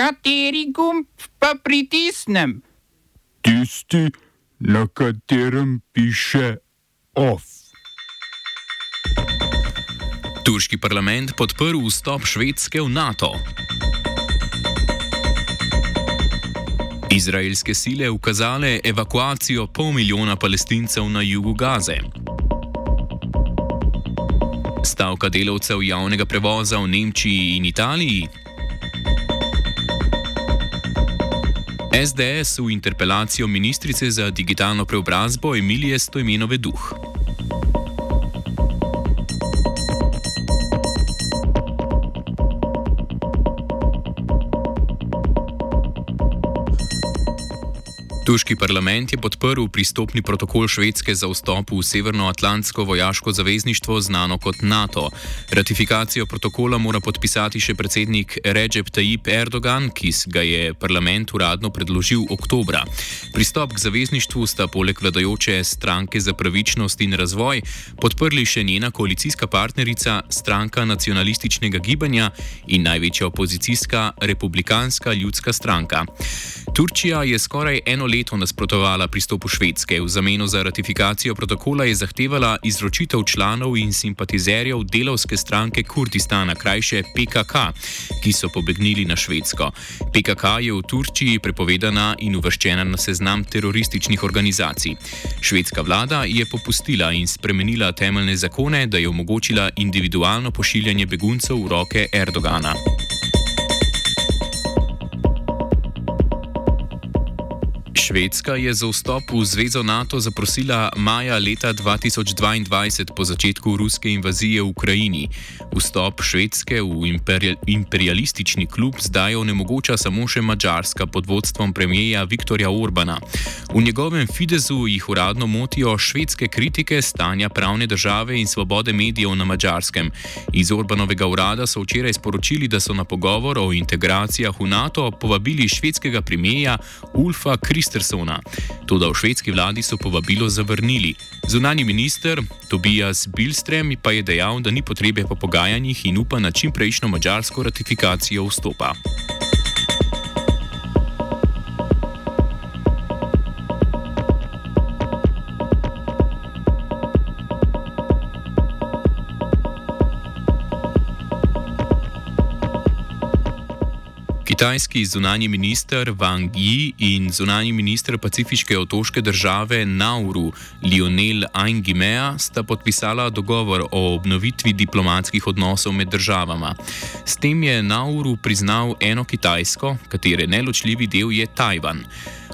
Kateri gumb pa pritisnem? Tisti, na katerem piše OF. Turški parlament podprl vstop Švedske v NATO. Izraelske sile ukazale evakuacijo pol milijona palestincev na jugu Gaze. Stavka delavcev javnega prevoza v Nemčiji in Italiji. SDS v interpelacijo ministrice za digitalno preobrazbo Emilije Stojmenove Duh. Turški parlament je podprl pristopni protokol Švedske za vstop v Severnoatlantsko vojaško zavezništvo, znano kot NATO. Ratifikacijo protokola mora podpisati še predsednik Recep Tayyip Erdogan, ki ga je parlament uradno predložil oktobra. Pristop k zavezništvu sta poleg vladajoče stranke za pravičnost in razvoj podprli še njena koalicijska partnerica, stranka nacionalističnega gibanja in največja opozicijska republikanska ljudska stranka. Turčija je skoraj eno leto nasprotovala pristopu Švedske. V zameno za ratifikacijo protokola je zahtevala izročitev članov in simpatizerjev delovske stranke Kurdistana, krajše PKK, ki so pobegnili na Švedsko. PKK je v Turčiji prepovedana in uvrščena na seznam terorističnih organizacij. Švedska vlada je popustila in spremenila temeljne zakone, da je omogočila individualno pošiljanje beguncev v roke Erdogana. Švedska je za vstop v zvezo NATO zaprosila maja leta 2022 po začetku ruske invazije v Ukrajini. Vstop Švedske v imperialistični klub zdaj onemogoča samo še Mačarska pod vodstvom premijeja Viktorja Orbana. V njegovem Fidesu jih uradno motijo švedske kritike stanja pravne države in svobode medijev na Mačarskem. Iz Orbanovega urada so včeraj sporočili, da so na pogovor o integracijah v NATO povabili švedskega premijeja Ulfa Krister. Andersona. Toda v švedski vladi so povabilo zavrnili. Zunani minister Tobias Bilstrem pa je dejal, da ni potrebe po pogajanjih in upa na čimprejšnjo mačarsko ratifikacijo vstopa. Kitajski zunani minister Wang Yi in zunani minister pacifiške otoške države Nauru Lionel Aingimea sta podpisala dogovor o obnovitvi diplomatskih odnosov med državama. S tem je Nauru priznal eno Kitajsko, katere neločljivi del je Tajvan.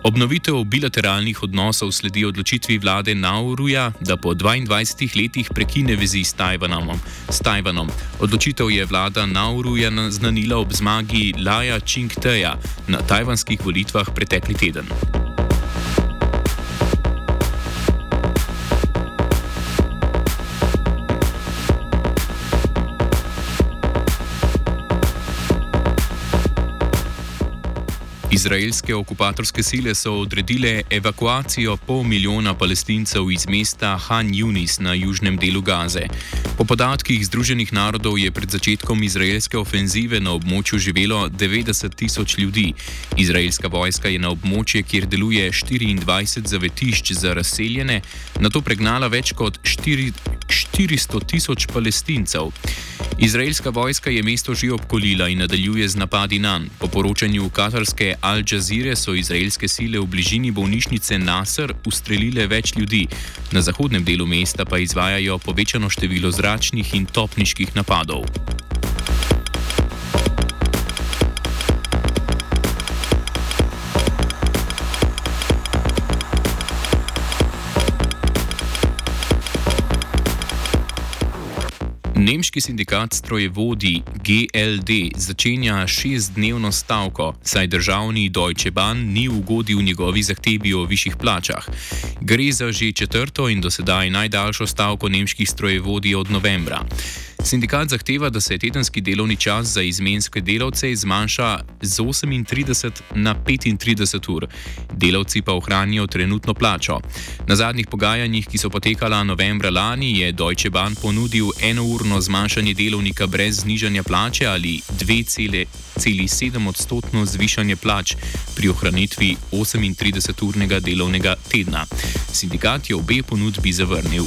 Obnovitev bilateralnih odnosov sledi odločitvi vlade Nauruja, da po 22 letih prekine vezi s Tajvanom. S Tajvanom. Odločitev je vlada Nauruja naznanila ob zmagi Laja Čingteja na tajvanskih volitvah pretekli teden. Izraelske okupatorske sile so odredile evakuacijo pol milijona palestincev iz mesta Han Yunis na južnem delu Gaze. Po podatkih Združenih narodov je pred začetkom izraelske ofenzive na območju živelo 90 tisoč ljudi. Izraelska vojska je na območje, kjer deluje 24 zavetišč za razseljene, na to pregnala več kot 4, 400 tisoč palestincev. Izraelska vojska je mesto že obkolila in nadaljuje z napadi na njega. Po poročanju katarske Al Jazeera so izraelske sile v bližini bolnišnice Nasr ustrelile več ljudi, na zahodnem delu mesta pa izvajajo povečano število zračnih in topniških napadov. Nemški sindikat strojevodi GLD začenja šestdnevno stavko, saj državni Deutsche Bahn ni ugodil njegovi zahtevi o višjih plačah. Gre za že četrto in dosedaj najdaljšo stavko nemških strojevodi od novembra. Sindikat zahteva, da se tedenski delovni čas za izmenske delavce zmanjša z 38 na 35 ur, delavci pa ohranijo trenutno plačo. Na zadnjih pogajanjih, ki so potekala novembra lani, je Deutsche Bahn ponudil enourno zmanjšanje delovnika brez znižanja plače ali 2,7 odstotno zvišanje plač pri ohranitvi 38-urnega delovnega tedna. Sindikat je obe ponudbi zavrnil.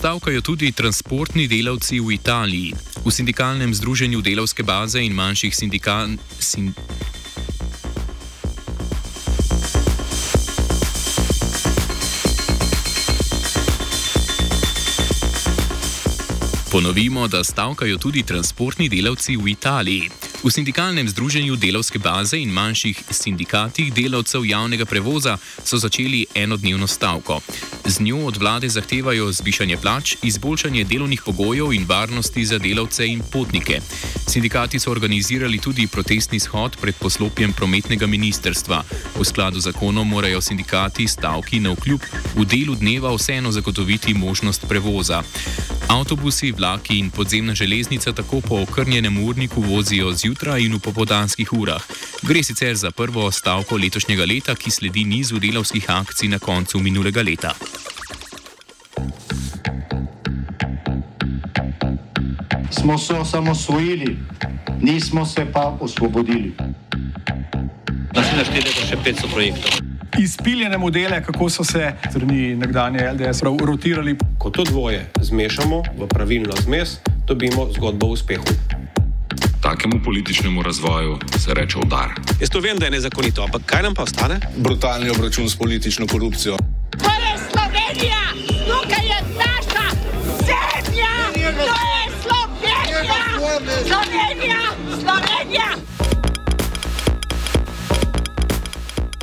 Stavkajo tudi transportni delavci v Italiji. V sindikalnem združenju delovske baze in manjših sindikalnih. Sin Ponovimo, da stavkajo tudi transportni delavci v Italiji. V sindikalnem združenju delovske baze in manjših sindikatih delavcev javnega prevoza so začeli enodnevno stavko. Z njo od vlade zahtevajo zvišanje plač, izboljšanje delovnih pogojev in varnosti za delavce in potnike. Sindikati so organizirali tudi protestni shod pred poslopjem prometnega ministerstva. V skladu z zakonom morajo sindikati stavki na vkljub v delu dneva vseeno zagotoviti možnost prevoza. Avtobusi, vlaki in podzemna železnica tako po okrnjenem urniku vozijo zjutraj in v popodanskih urah. Gre sicer za prvo stavko letošnjega leta, ki sledi nizu delovskih akcij na koncu minulega leta. Smo se osamosvojili, nismo se pa osvobodili. Naslednje število je še 500 projektov izpiljene modele, kako so se strani nekdanje LDS rotirali. Ko to dvoje zmešamo v pravilno zmes, dobimo zgodbo o uspehu. Takemu političnemu razvoju se reče udar. Jaz to vem, da je nezakonito, ampak kaj nam pa ostane? Brutalni obračun s politično korupcijo. To je Slovenija, tukaj je naša zemlja, to je Slovenija, Slovenija, Slovenija.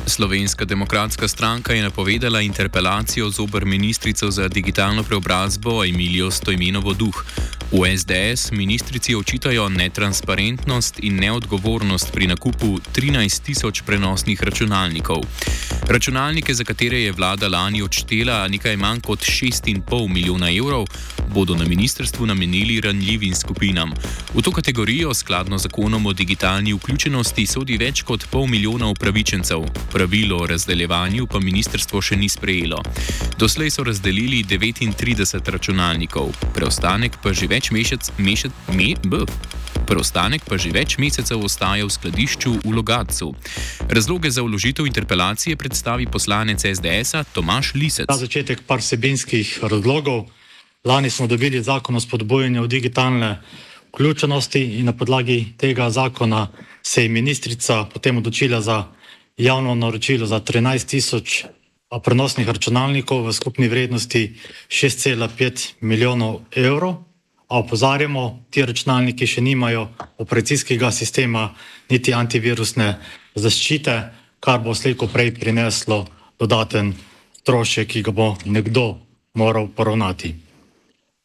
Slovenska demokratska stranka je napovedala interpelacijo zoper ministrico za digitalno preobrazbo Emilijo Stojmenovo Duh. V SDS ministrici očitajo netransparentnost in neodgovornost pri nakupu 13 tisoč prenosnih računalnikov. Računalnike, za katere je vlada lani odštela nekaj manj kot 6,5 milijona evrov, bodo na ministrstvu namenili ranljivim skupinam. V to kategorijo, skladno z zakonom o digitalni vključenosti, sodi več kot pol milijona upravičencev. Pravilo o razdeljevanju pa ministrstvo še ni sprejelo. Doslej so razdelili 39 računalnikov, preostanek pa že več mesec, mesec, me, b. Preostanek pa že več mesecev ostaja v skladišču v Logatcu. Razloge za vložitev interpelacije predstavi poslanec SDS-a Tomaš Lisec. Na začetek par sebinskih razlogov. Lani smo dobili zakon o spodbojanju digitalne vključenosti in na podlagi tega zakona se je ministrica potem odločila za javno naročilo za 13 tisoč prenosnih računalnikov v skupni vrednosti 6,5 milijonov evrov. A opozarjamo, ti računalniki še nimajo operacijskega sistema niti antivirusne zaščite, kar bo slejko prej prineslo dodaten strošek, ki ga bo nekdo moral poravnati.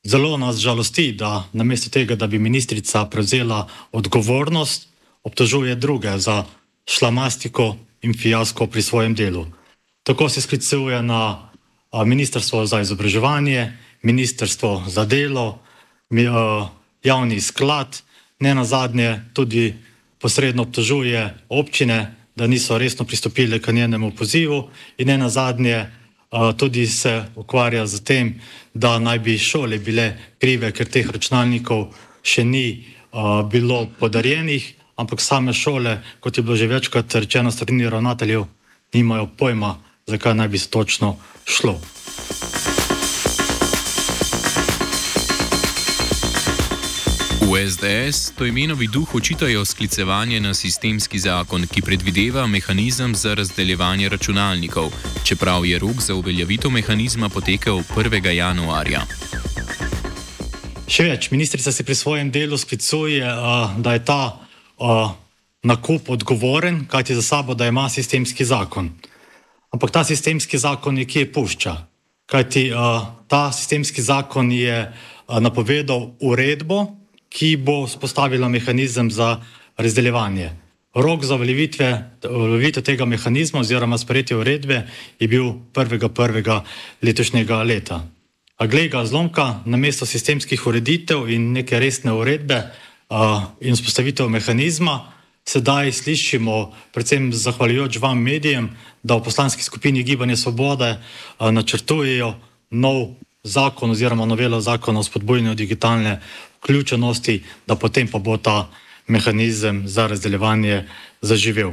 Zelo nas žalosti, da namesto tega, da bi ministrica prevzela odgovornost, obtožuje druge za šlamastiko in fiasko pri svojem delu. Tako se sklicuje na Ministrstvo za izobraževanje, Ministrstvo za delo, javni sklad, ne na zadnje tudi posredno obtožuje občine, da niso resno pristopili k njenemu pozivu in ne na zadnje tudi se ukvarja z tem, da naj bi šole bile krive, ker teh računalnikov še ni bilo podarjenih, ampak same šole, kot je bilo že večkrat rečeno strani ravnateljev, nimajo pojma, zakaj naj bi se točno šlo. SDS to imenovi duh očitajo sklicevanje na sistemski zakon, ki predvideva mehanizem za razdeljevanje računalnikov, čeprav je rok za uveljavitev mehanizma potekel 1. januarja. Še več, ministrica se pri svojem delu sklicuje, da je ta nakup odgovoren, kajti za sabo, da ima sistemski zakon. Ampak ta sistemski zakon je kje pušča, kajti ta sistemski zakon je napovedal uredbo, ki bo spostavila mehanizem za razdeljevanje. Rok za uveljavitev tega mehanizma oziroma sprejetje uredbe je bil 1.1. letošnjega leta. A glej ga zlomka, namesto sistemskih ureditev in neke resne uredbe uh, in vzpostavitev mehanizma, sedaj slišimo, predvsem zahvaljujoč vam medijem, da v poslanski skupini Gibanje Svobode uh, načrtujejo nov zakon oziroma novelo zakona o spodbujanju digitalne vključenosti, da potem pa bo ta mehanizem za razdeljevanje zaživel.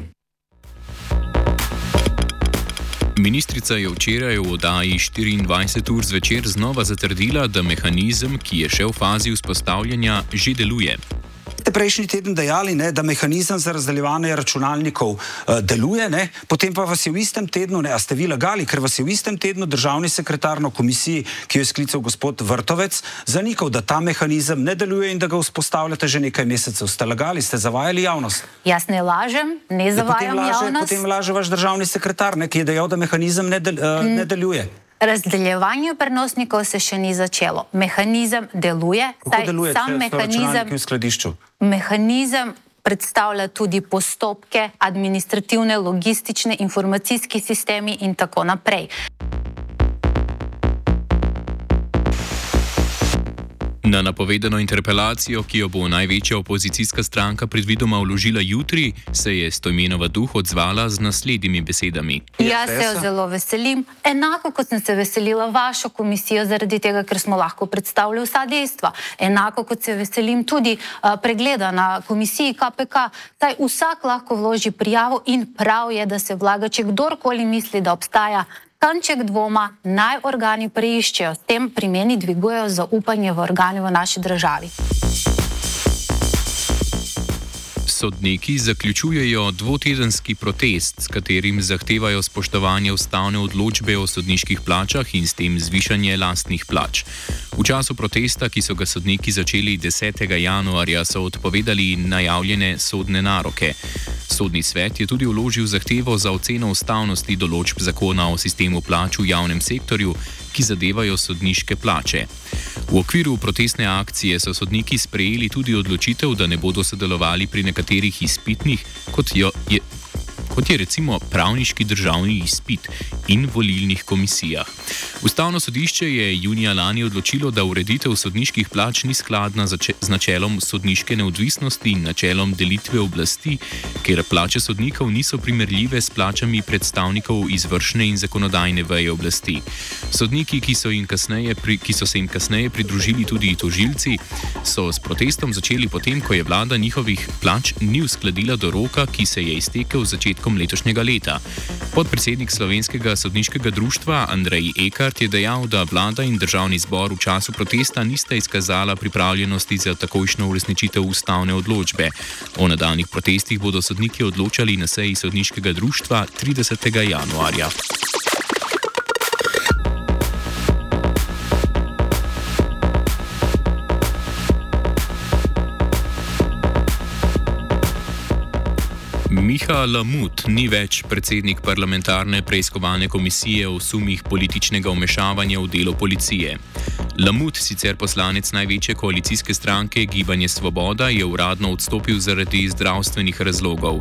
Ministrica je včeraj v oddaji 24 ur zvečer znova zatrdila, da mehanizem, ki je še v fazi vzpostavljanja, že deluje ste prejšnji teden dejali, ne, da mehanizem za razdeljevanje računalnikov uh, deluje, ne, potem pa vas je v istem tednu, ne, a ste vi lagali, ker vas je v istem tednu državni sekretar na komisiji, ki jo je sklical gospod Vrtovec, zanikal, da ta mehanizem ne deluje in da ga vzpostavljate že nekaj mesecev. Ste lagali, ste zavajali javnost? Jaz ne lažem, ne zavajam ja, potem laže, javnost. Potem laže vaš državni sekretar, ne, ki je dejal, da mehanizem ne, del, uh, mm. ne deluje. Razdeljevanje prenosnikov se še ni začelo. Mehanizem deluje, saj deluje sam mehanizem, mehanizem predstavlja tudi postopke, administrativne, logistične, informacijski sistemi in tako naprej. Na napovedano interpelacijo, ki jo bo največja opozicijska stranka predvidoma vložila jutri, se je Stojmenova duh odzvala z naslednjimi besedami. Jaz se jo zelo veselim, enako kot sem se veselila vašo komisijo, zaradi tega, ker smo lahko predstavili vsa dejstva. Enako kot se veselim tudi uh, pregleda na komisiji KPK, saj vsak lahko vloži prijavo in prav je, da se vlaga, če kdorkoli misli, da obstaja kanček dvoma naj organi preiščejo, s tem pri meni dvigujejo zaupanje v organi v naši državi. Sodniki zaključujejo dvotedenski protest, s katerim zahtevajo spoštovanje ustavne odločbe o sodniških plačah in s tem zvišanje lastnih plač. V času protesta, ki so ga sodniki začeli 10. januarja, so odpovedali najavljene sodne naroke. Sodni svet je tudi uložil zahtevo za oceno ustavnosti določb zakona o sistemu plač v javnem sektorju, ki zadevajo sodniške plače. V okviru protestne akcije so sodniki sprejeli tudi odločitev, da ne bodo sodelovali pri nekaterih izpitnih, kot jo je kot je recimo pravniški državni izpit in volilnih komisijah. Ustavno sodišče je junija lani odločilo, da ureditev sodniških plač ni skladna z načelom sodniške neodvisnosti in načelom delitve oblasti, ker plače sodnikov niso primerljive s plačami predstavnikov izvršne in zakonodajne veje oblasti. Sodniki, ki so, pri, ki so se jim kasneje pridružili tudi tožilci, so s protestom začeli potem, ko je vlada njihovih plač ni uskladila do roka, ki se je iztekel v začetku začetkom letošnjega leta. Podpredsednik slovenskega sodniškega društva Andrej Ekart je dejal, da vlada in državni zbor v času protesta nista izkazala pripravljenosti za takojšno uresničitev ustavne odločbe. O nadaljnih protestih bodo sodniki odločali na seji sodniškega društva 30. januarja. Miha Lamut ni več predsednik parlamentarne preiskovalne komisije o sumih političnega vmešavanja v delo policije. Lamut, sicer poslanec največje koalicijske stranke Gibanje Svoboda, je uradno odstopil zaradi zdravstvenih razlogov.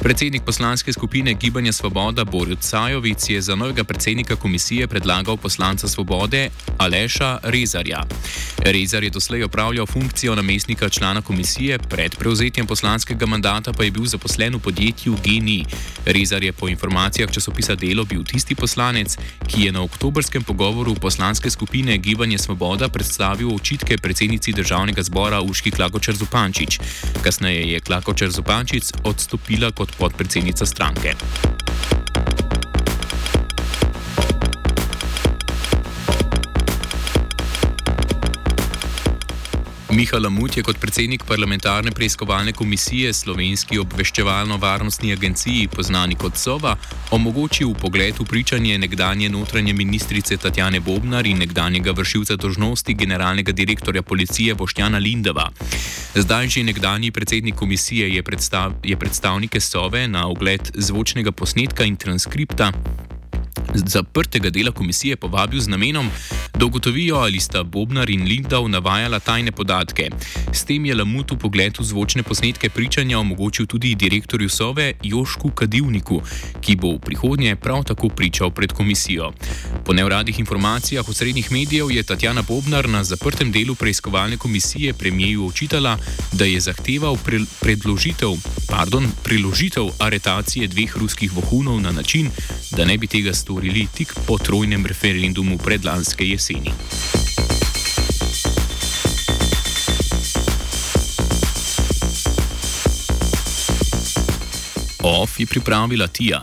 Predsednik poslanske skupine Gibanja Svoboda Borut Sajovic je za novega predsednika komisije predlagal poslanca Svobode Aleša Rezarja. Rezar je doslej opravljal funkcijo namestnika člana komisije, pred prevzetjem poslanskega mandata pa je bil zaposlen v podjetju Geni. Rezar je po informacijah časopisa Delo bil tisti poslanec, ki je na oktobrskem pogovoru poslanske skupine Gibanje Svoboda predstavil očitke predsednici državnega zbora Uški Klakočer Zupančič. Kasneje je Klakočer Zupančič odstopila kot podpredsednica stranke. Miha Lamut je kot predsednik parlamentarne preiskovalne komisije Slovenski obveščevalno-varnostni agenciji, poznani kot SOVA, omogočil pogled v pričanje nekdanje notranje ministrice Tatjane Bobnar in nekdanjega vršilca dožnosti generalnega direktorja policije Boštjana Lindova. Zdaj že nekdani predsednik komisije je, predstav, je predstavnike SOVE na ogled zvočnega posnetka in transkripta zaprtega dela komisije povabil z namenom, da ugotovijo, ali sta Bobnar in Lindau navajala tajne podatke. S tem je Lamut v pogled v zvočne posnetke pričanja omogočil tudi direktorju Sove Jošku Kadivniku, ki bo v prihodnje prav tako pričal pred komisijo. Po neuradnih informacijah v srednjih medijev je Tatjana Bobnar na zaprtem delu preiskovalne komisije premijeju očitala, da je zahteval pre predložitev, pardon, preložitev aretacije dveh ruskih vohunov na način, da ne bi tega storili tik po trojnem referendumu predlanske jeseni. OF je pripravila Tija.